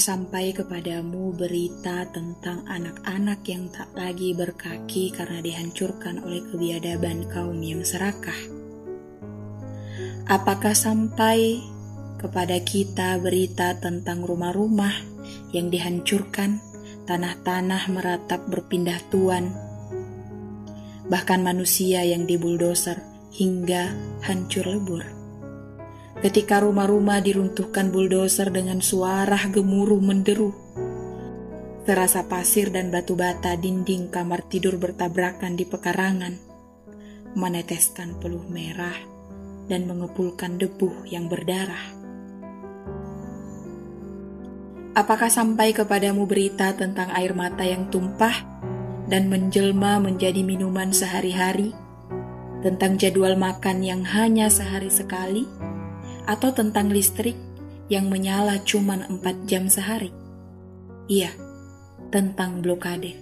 Sampai kepadamu berita tentang anak-anak yang tak lagi berkaki karena dihancurkan oleh kebiadaban kaum yang serakah? Apakah sampai kepada kita berita tentang rumah-rumah yang dihancurkan, tanah-tanah meratap berpindah tuan, bahkan manusia yang dibuldoser hingga hancur lebur? Ketika rumah-rumah diruntuhkan buldoser dengan suara gemuruh menderu. Terasa pasir dan batu bata dinding kamar tidur bertabrakan di pekarangan, meneteskan peluh merah dan mengepulkan debu yang berdarah. Apakah sampai kepadamu berita tentang air mata yang tumpah dan menjelma menjadi minuman sehari-hari? Tentang jadwal makan yang hanya sehari sekali? Atau tentang listrik yang menyala cuma 4 jam sehari. Iya, tentang blokade.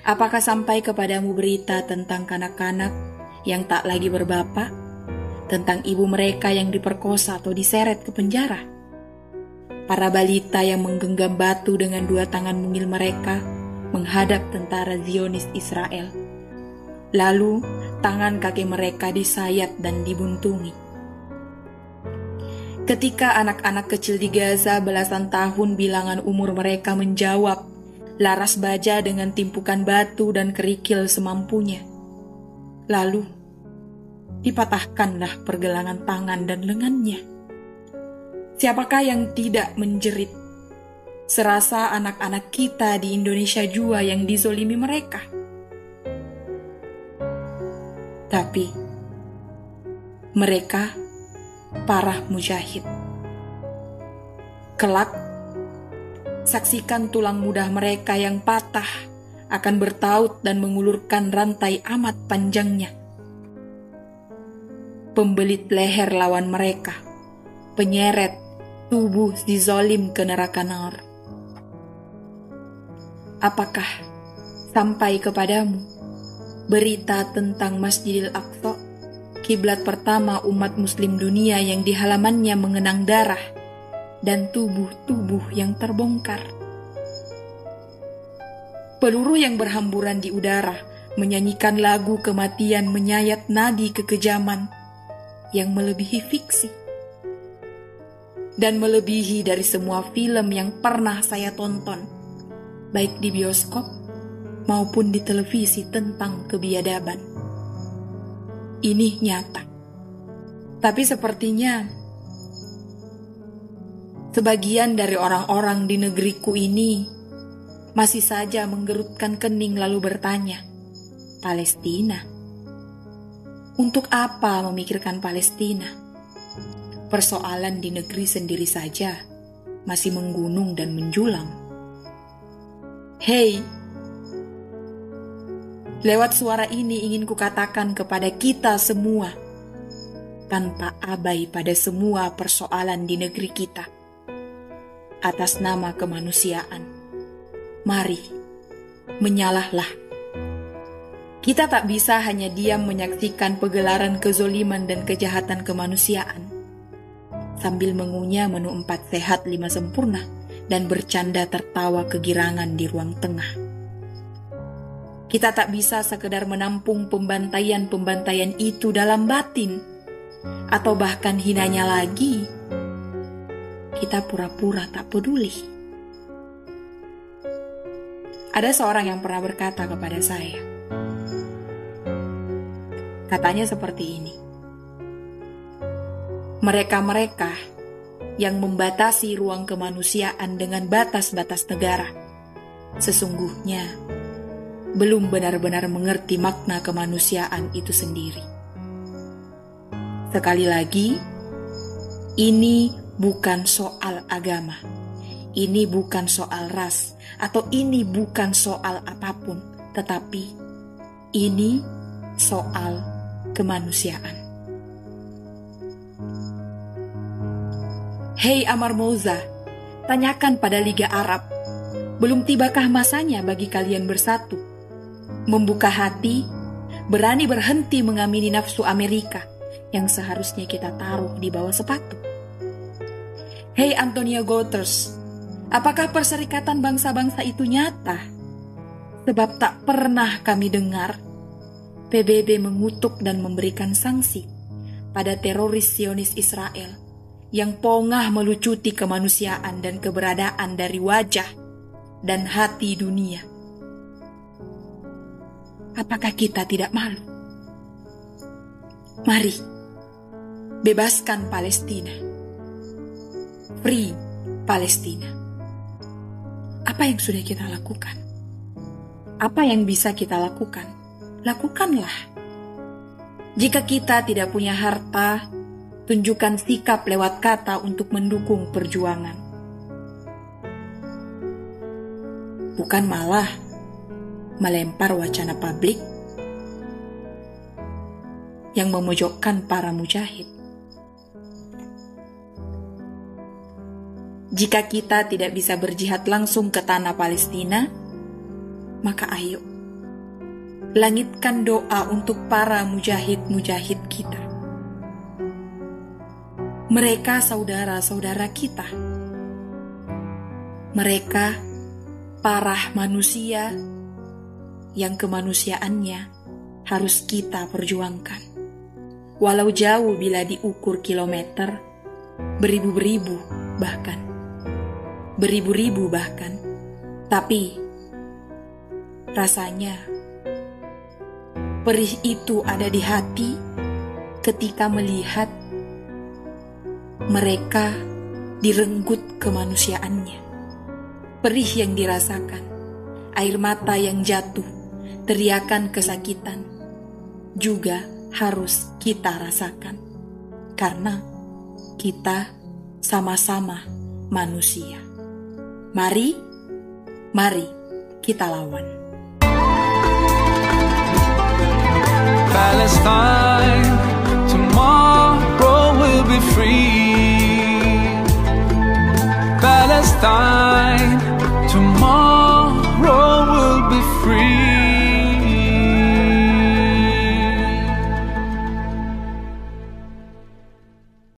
Apakah sampai kepadamu berita tentang kanak-kanak yang tak lagi berbapak, tentang ibu mereka yang diperkosa atau diseret ke penjara? Para balita yang menggenggam batu dengan dua tangan mungil mereka menghadap tentara Zionis Israel. Lalu, tangan kaki mereka disayat dan dibuntungi Ketika anak-anak kecil di Gaza belasan tahun bilangan umur mereka menjawab, laras baja dengan timpukan batu dan kerikil semampunya. Lalu, dipatahkanlah pergelangan tangan dan lengannya. Siapakah yang tidak menjerit? Serasa anak-anak kita di Indonesia jua yang dizolimi mereka. Tapi, mereka para mujahid. Kelak, saksikan tulang mudah mereka yang patah akan bertaut dan mengulurkan rantai amat panjangnya. Pembelit leher lawan mereka, penyeret tubuh si zolim ke neraka nar. Apakah sampai kepadamu berita tentang Masjidil Aqsa? Kiblat pertama umat muslim dunia yang di halamannya mengenang darah dan tubuh-tubuh yang terbongkar. Peluru yang berhamburan di udara menyanyikan lagu kematian menyayat nadi kekejaman yang melebihi fiksi. Dan melebihi dari semua film yang pernah saya tonton, baik di bioskop maupun di televisi tentang kebiadaban ini nyata. Tapi sepertinya sebagian dari orang-orang di negeriku ini masih saja menggerutkan kening lalu bertanya, Palestina. Untuk apa memikirkan Palestina? Persoalan di negeri sendiri saja masih menggunung dan menjulang. Hei, Lewat suara ini ingin kukatakan kepada kita semua, tanpa abai pada semua persoalan di negeri kita. Atas nama kemanusiaan, mari menyalahlah. Kita tak bisa hanya diam menyaksikan pegelaran kezoliman dan kejahatan kemanusiaan, sambil mengunyah menu empat sehat lima sempurna dan bercanda tertawa kegirangan di ruang tengah. Kita tak bisa sekedar menampung pembantaian-pembantaian itu dalam batin, atau bahkan hinanya lagi, kita pura-pura tak peduli. Ada seorang yang pernah berkata kepada saya, katanya seperti ini: "Mereka-mereka yang membatasi ruang kemanusiaan dengan batas-batas negara, sesungguhnya..." belum benar-benar mengerti makna kemanusiaan itu sendiri. Sekali lagi, ini bukan soal agama, ini bukan soal ras, atau ini bukan soal apa pun, tetapi ini soal kemanusiaan. Hei Amar Mouza, tanyakan pada Liga Arab, belum tibakah masanya bagi kalian bersatu? Membuka hati, berani berhenti mengamini nafsu Amerika yang seharusnya kita taruh di bawah sepatu. Hei Antonio Guterres, apakah perserikatan bangsa-bangsa itu nyata? Sebab tak pernah kami dengar PBB mengutuk dan memberikan sanksi pada teroris Sionis Israel yang pongah melucuti kemanusiaan dan keberadaan dari wajah dan hati dunia. Apakah kita tidak malu? Mari, bebaskan Palestina. Free Palestina. Apa yang sudah kita lakukan? Apa yang bisa kita lakukan? lakukanlah. Jika kita tidak punya harta, tunjukkan sikap lewat kata untuk mendukung perjuangan. Bukan malah melempar wacana publik yang memojokkan para mujahid. Jika kita tidak bisa berjihad langsung ke tanah Palestina, maka ayo langitkan doa untuk para mujahid-mujahid kita. Mereka saudara-saudara kita. Mereka parah manusia yang kemanusiaannya harus kita perjuangkan. Walau jauh bila diukur kilometer, beribu-beribu bahkan. Beribu-ribu bahkan. Tapi rasanya Perih itu ada di hati ketika melihat mereka direnggut kemanusiaannya. Perih yang dirasakan, air mata yang jatuh, teriakan kesakitan juga harus kita rasakan karena kita sama-sama manusia. Mari, mari kita lawan. Palestine. Tomorrow.